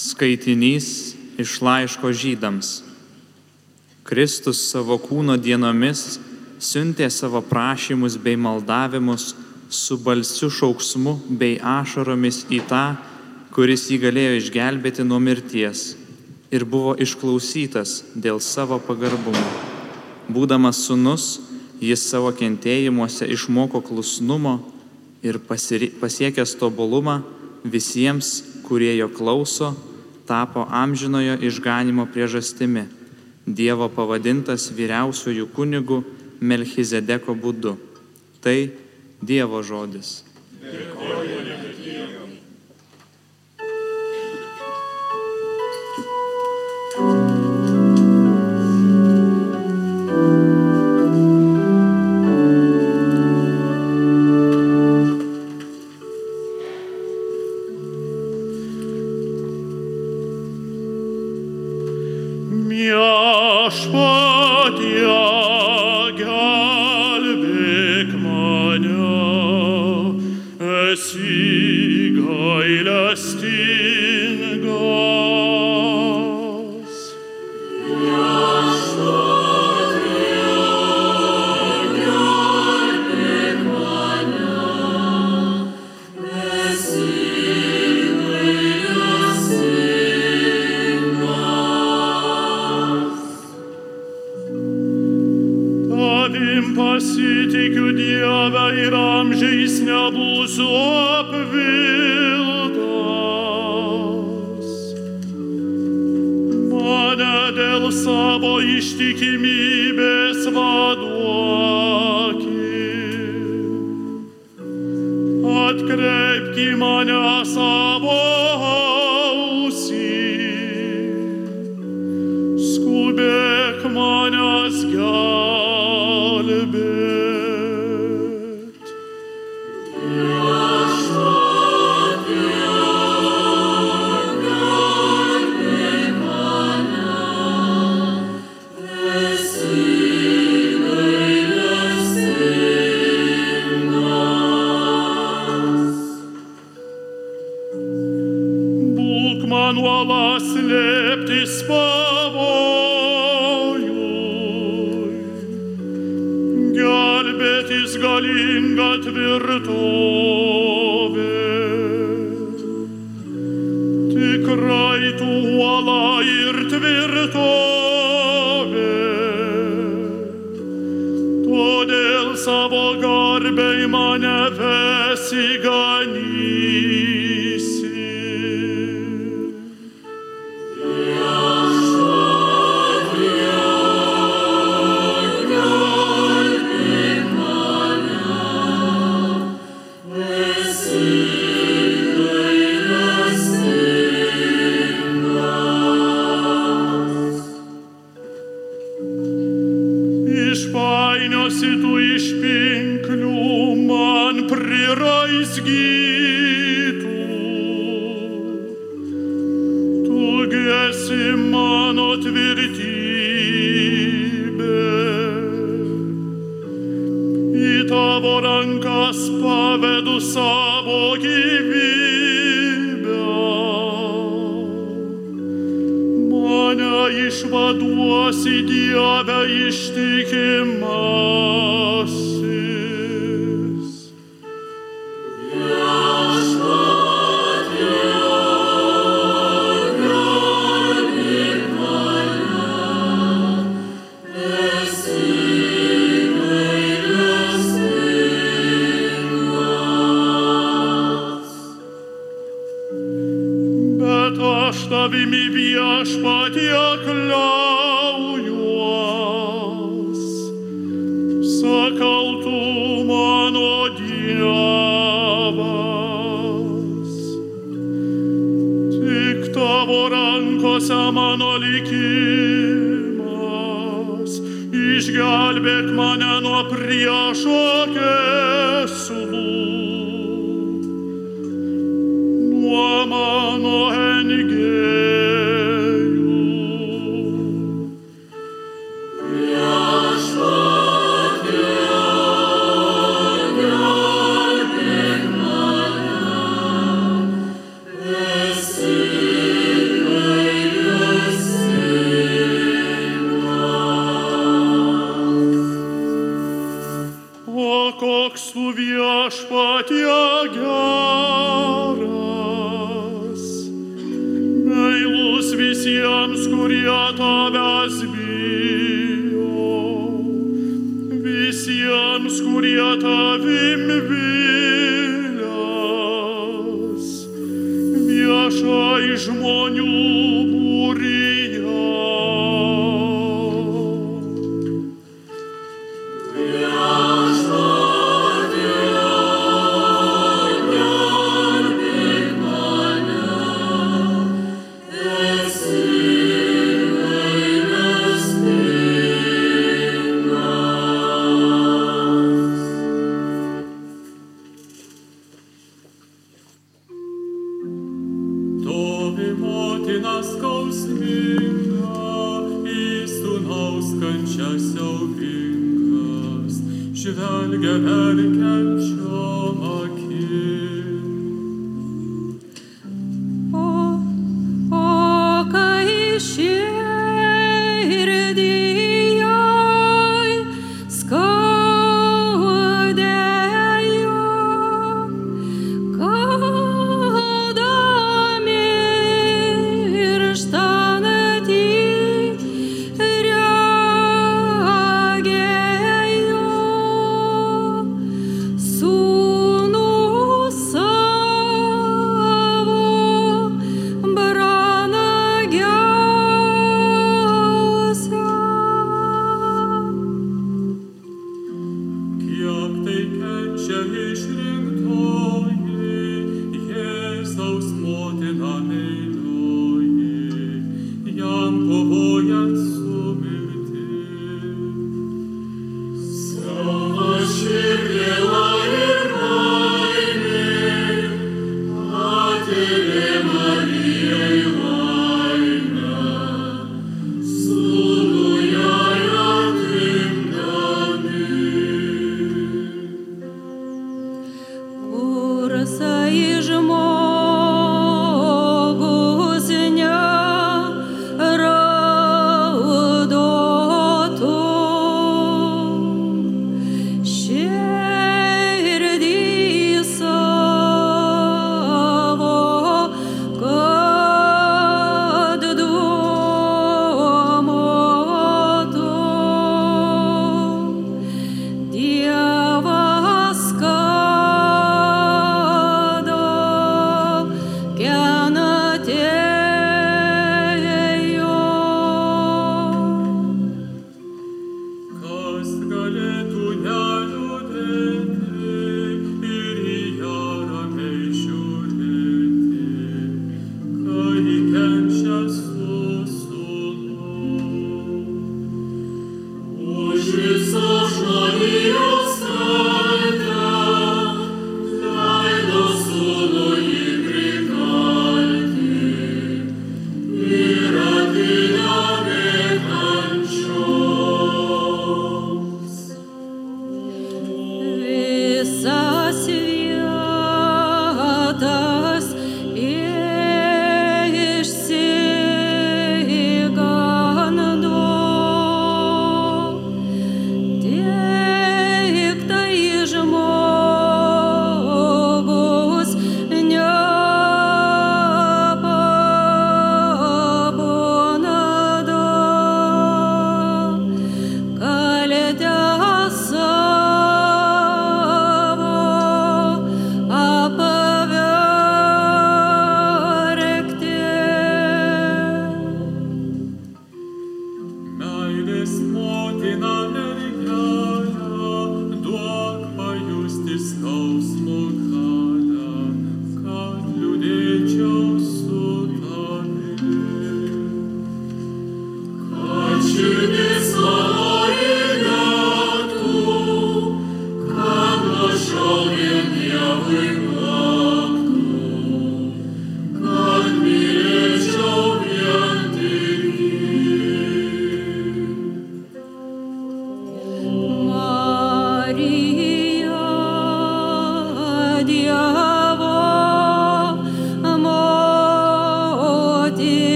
Skaitinys iš laiško žydams. Kristus savo kūno dienomis siuntė savo prašymus bei maldavimus su balsiu šauksmu bei ašaromis į tą, kuris jį galėjo išgelbėti nuo mirties ir buvo išklausytas dėl savo pagarbumo. Būdamas sunus, jis savo kentėjimuose išmoko klusnumo ir pasiekęs tobulumą visiems, kurie jo klauso, tapo amžinojo išganimo priežastimi, Dievo pavadintas vyriausiųjų kunigų Melchizedeko būdu. Tai Dievo žodis. Dėkoju. Dieve ir amžiais nebūsiu apviltas. Mane dėl savo ištikimybės vaduokį. Atkreipk į mane. manuala leptis pavojoj, gelbėtis galinga tvirtovė. him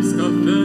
Café.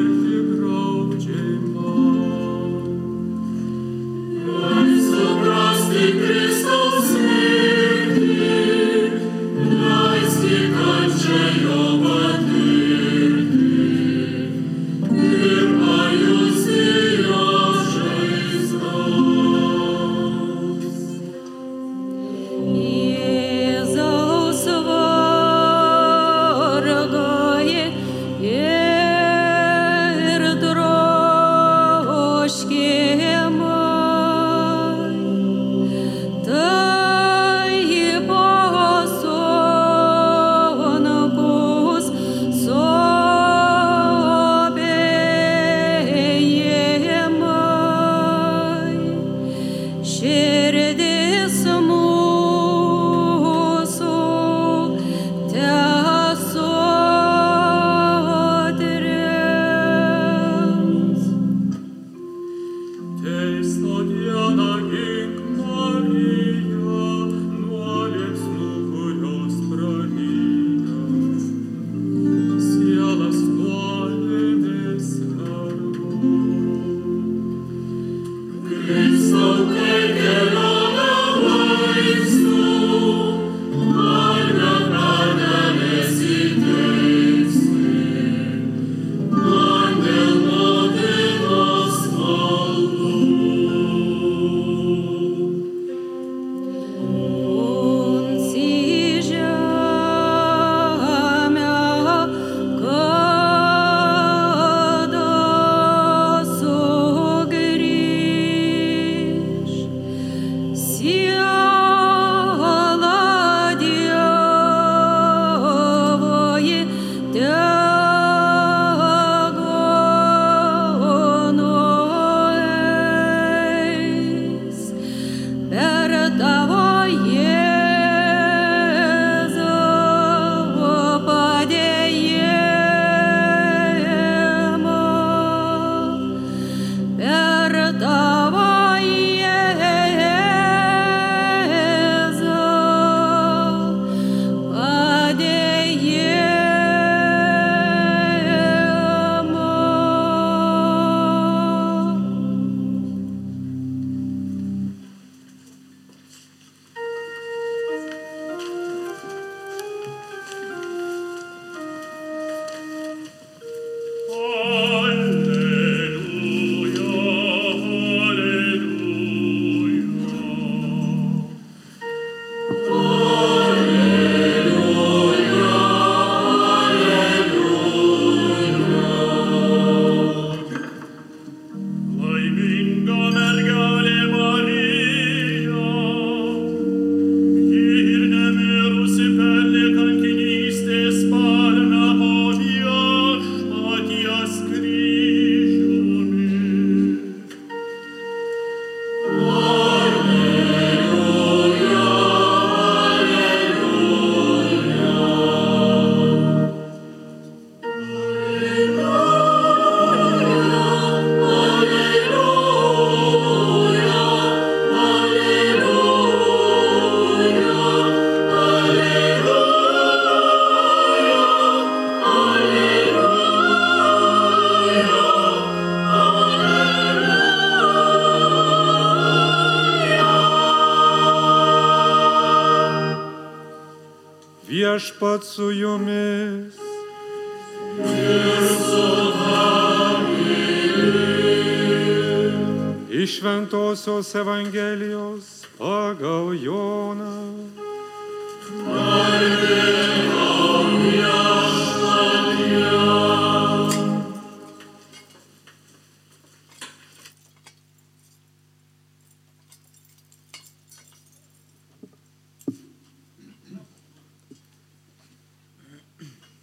Šventojios Evangelijos pagal Joną.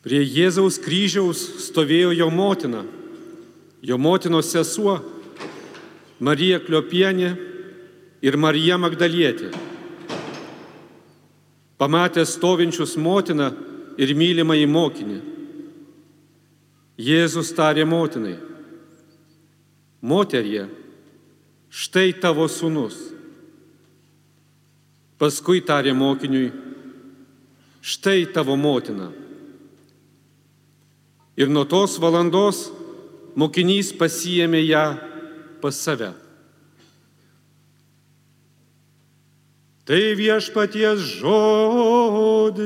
Prie Jėzaus kryžiaus stovėjo jo motina, jo motinos sesuo Marija Kliopienė ir Marija Magdalietė. Pamatę stovinčius motiną ir mylimą į mokinį, Jėzus tarė motinai, moterie, štai tavo sunus. Paskui tarė mokiniui, štai tavo motina. Ir nuo tos valandos mokinys pasijėmė ją pas save. Tai viešpaties žodis.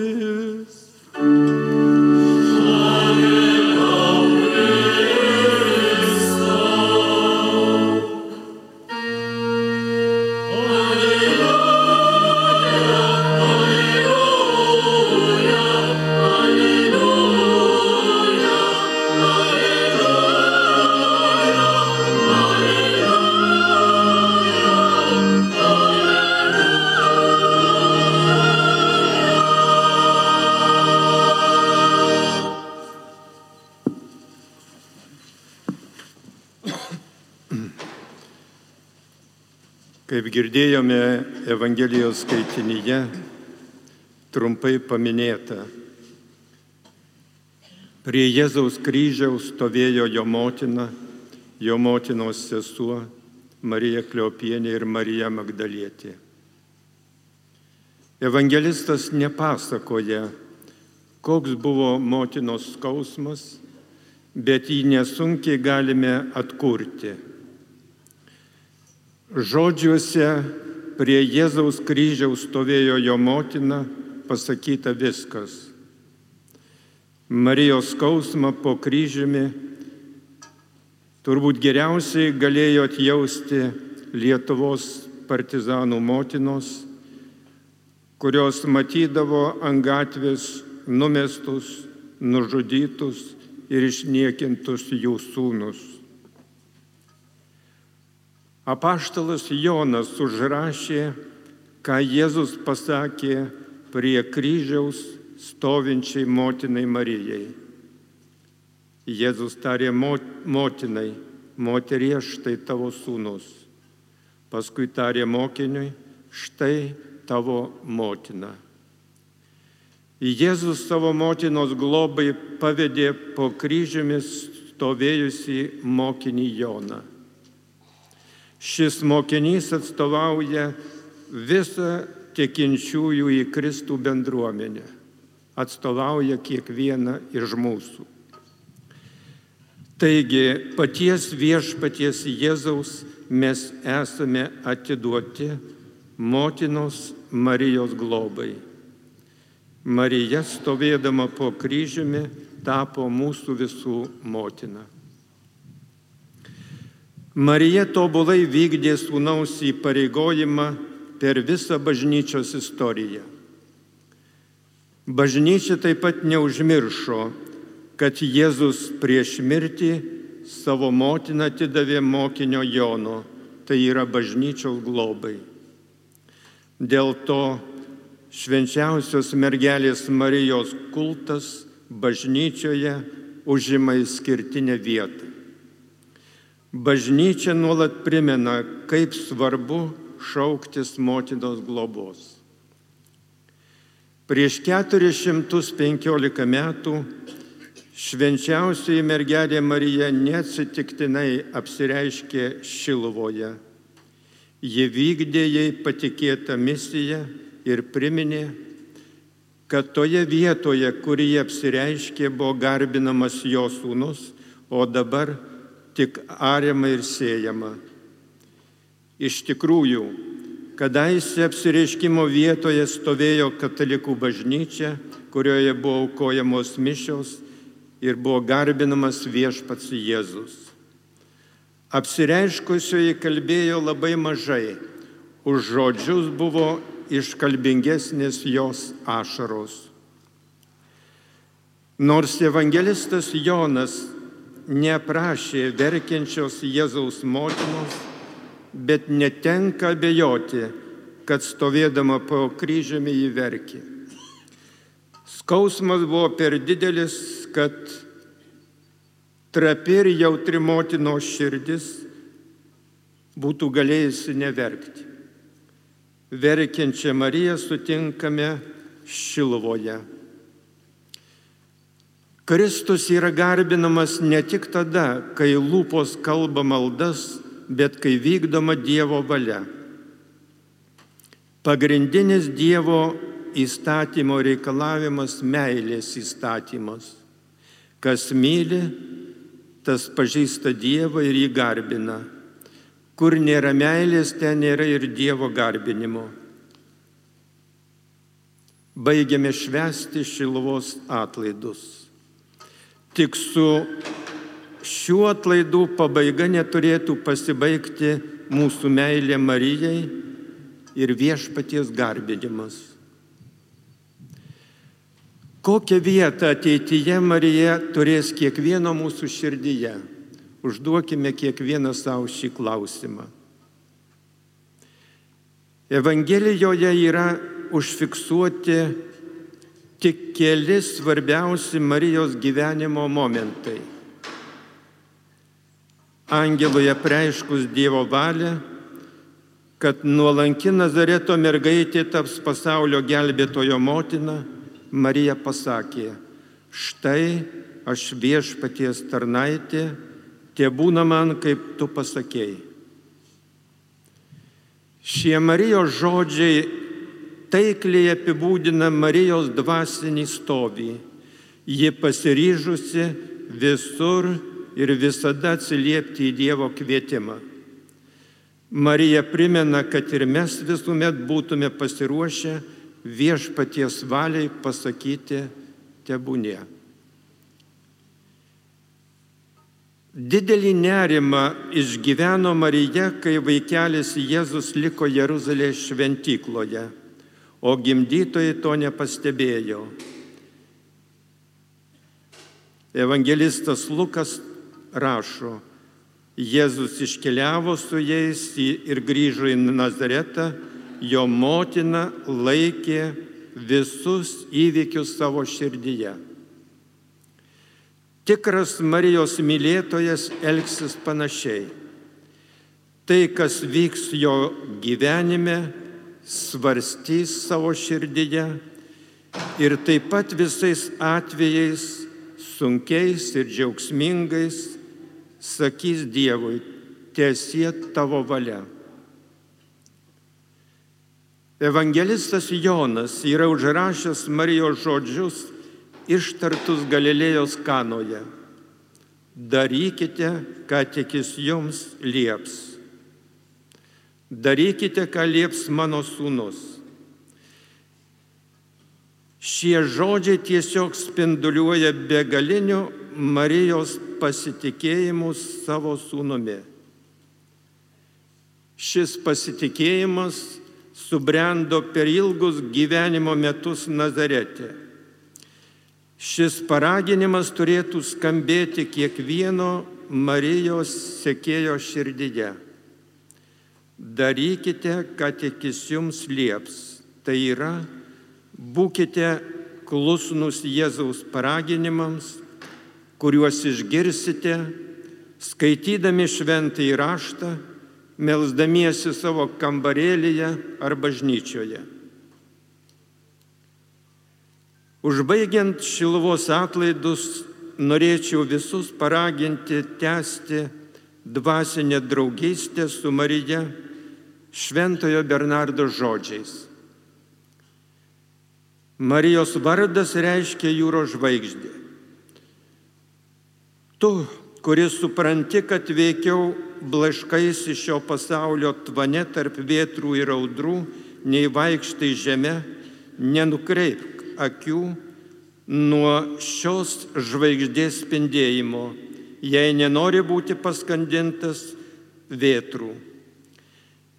Kaip girdėjome Evangelijos skaitinyje, trumpai paminėta, prie Jėzaus kryžiaus stovėjo jo motina, jo motinos sesuo Marija Kliopienė ir Marija Magdalietė. Evangelistas nepasakoja, koks buvo motinos skausmas, bet jį nesunkiai galime atkurti. Žodžiuose prie Jėzaus kryžiaus stovėjo jo motina, pasakyta viskas. Marijos skausmą po kryžiumi turbūt geriausiai galėjo atjausti Lietuvos partizanų motinos, kurios matydavo ant gatvės numestus, nužudytus ir išniekintus jų sūnus. Apaštalas Jonas užrašė, ką Jėzus pasakė prie kryžiaus stovinčiai motinai Marijai. Jėzus tarė motinai, moterie štai tavo sūnus. Paskui tarė mokiniui, štai tavo motina. Jėzus savo motinos globai pavedė po kryžiumis stovėjusi mokinį Joną. Šis mokinys atstovauja visą tikinčiųjų į Kristų bendruomenę, atstovauja kiekvieną iš mūsų. Taigi paties viešpaties Jėzaus mes esame atiduoti motinos Marijos globai. Marija stovėdama po kryžiumi tapo mūsų visų motina. Marija tobulai vykdė sūnaus įpareigojimą per visą bažnyčios istoriją. Bažnyčia taip pat neužmiršo, kad Jėzus prieš mirtį savo motiną atidavė mokinio Jono, tai yra bažnyčios globai. Dėl to švenčiausios mergelės Marijos kultas bažnyčioje užima įskirtinę vietą. Bažnyčia nuolat primena, kaip svarbu šauktis motinos globos. Prieš 415 metų švenčiausioji mergelė Marija neatsitiktinai apsireiškė Šilovoje. Ji vykdė jai patikėtą misiją ir priminė, kad toje vietoje, kur jie apsireiškė, buvo garbinamas jo sūnus, o dabar tik ariama ir siejama. Iš tikrųjų, kadaise apsireiškimo vietoje stovėjo katalikų bažnyčia, kurioje buvo aukojamos mišios ir buvo garbinamas viešpats Jėzus. Apsireiškusioji kalbėjo labai mažai, už žodžius buvo iškalbingesnės jos ašaros. Nors evangelistas Jonas neprašė verkiančios Jėzaus motinos, bet netenka abejoti, kad stovėdama po kryžiumi jį verkė. Skausmas buvo per didelis, kad trapi ir jautri motinos širdis būtų galėjusi neverkti. Verkiančią Mariją sutinkame Šilovoje. Kristus yra garbinamas ne tik tada, kai lūpos kalba maldas, bet kai vykdoma Dievo valia. Pagrindinis Dievo įstatymo reikalavimas - meilės įstatymas. Kas myli, tas pažįsta Dievą ir jį garbina. Kur nėra meilės, ten nėra ir Dievo garbinimo. Baigiame švesti Šilovos atlaidus. Tik su šiuo atlaidų pabaiga neturėtų pasibaigti mūsų meilė Marijai ir viešpaties garbinimas. Kokią vietą ateityje Marija turės kiekvieno mūsų širdyje? Užduokime kiekvieną savo šį klausimą. Evangelijoje yra užfiksuoti tik keli svarbiausi Marijos gyvenimo momentai. Angelui apreiškus Dievo valią, kad nuolanki Nazareto mergaitė taps pasaulio gelbėtojo motina, Marija pasakė, štai aš viešpaties tarnaitė, tie būna man, kaip tu pasakėjai. Šie Marijos žodžiai taikliai apibūdina Marijos dvasinį stovį. Ji pasiryžusi visur ir visada atsiliepti į Dievo kvietimą. Marija primena, kad ir mes visuomet būtume pasiruošę viešpaties valiai pasakyti tebūnie. Didelį nerimą išgyveno Marija, kai vaikelis Jėzus liko Jeruzalės šventykloje, o gimdytojai to nepastebėjo. Evangelistas Lukas rašo, Jėzus iškeliavo su jais ir grįžo į Nazaretą, jo motina laikė visus įvykius savo širdyje. Tikras Marijos mylėtojas elgsis panašiai. Tai, kas vyks jo gyvenime, svarstys savo širdyje ir taip pat visais atvejais, sunkiais ir džiaugsmingais, sakys Dievui, tiesie tavo valia. Evangelistas Jonas yra užrašęs Marijos žodžius ištartus Galilėjos kanoje. Darykite, ką tik jis jums lieps. Darykite, ką lieps mano sūnus. Šie žodžiai tiesiog spinduliuoja begaliniu Marijos pasitikėjimu savo sūnumi. Šis pasitikėjimas subrendo per ilgus gyvenimo metus Nazarete. Šis paraginimas turėtų skambėti kiekvieno Marijos sekėjo širdyje. Darykite, ką tik jis jums lieps. Tai yra, būkite klusnus Jėzaus paraginimams, kuriuos išgirsite, skaitydami šventą įraštą, melzdamiesi savo kambarėlyje ar bažnyčioje. Užbaigiant šilvos atlaidus, norėčiau visus paraginti tęsti dvasinę draugystę su Marija Šventojo Bernardo žodžiais. Marijos vardas reiškia jūros žvaigždė. Tu, kuris supranti, kad veikiau blaškais iš šio pasaulio tvane tarp vietrų ir audrų, nei vaikštai žemė, nenukreipk akių nuo šios žvaigždės spindėjimo, jei nenori būti paskandintas vėtrų.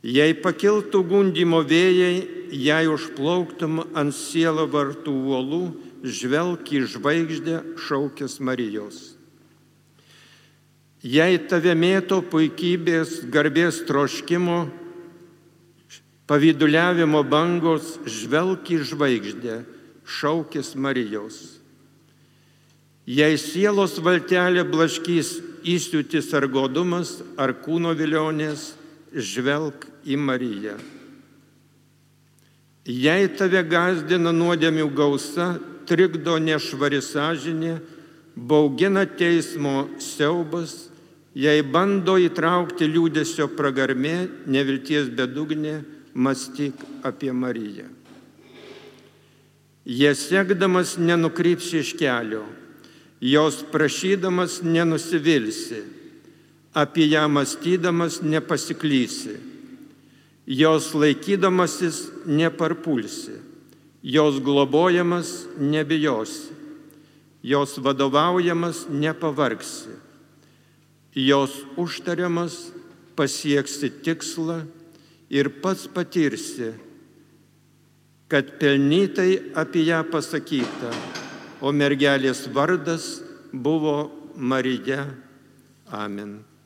Jei pakiltų gundimo vėjai, jei užplauktum ant sielo vartų uolų, žvelk į žvaigždę šaukės Marijos. Jei tave mėto puikybės, garbės troškimo, pavyduliavimo bangos, žvelk į žvaigždę šaukis Marijos. Jei sielos valtelė blaškys įsiūtis ar godumas, ar kūno vilionės, žvelg į Mariją. Jei tave gazdina nuodėmių gausa, trikdo nešvari sąžinė, baugina teismo siaubas, jei bando įtraukti liūdėsio pragarmė, nevilties bedugnė, mąstyk apie Mariją. Jie sekdamas nenukrypsi iš kelio, jos prašydamas nenusivilsi, apie ją mąstydamas nepasiklysi, jos laikydamasis neparpulsi, jos globojamas nebijosi, jos vadovaujamas nepavargsi, jos užtariamas pasieksi tikslą ir pats patirsi, kad pelnytai apie ją pasakyta, o mergelės vardas buvo Marija. Amen.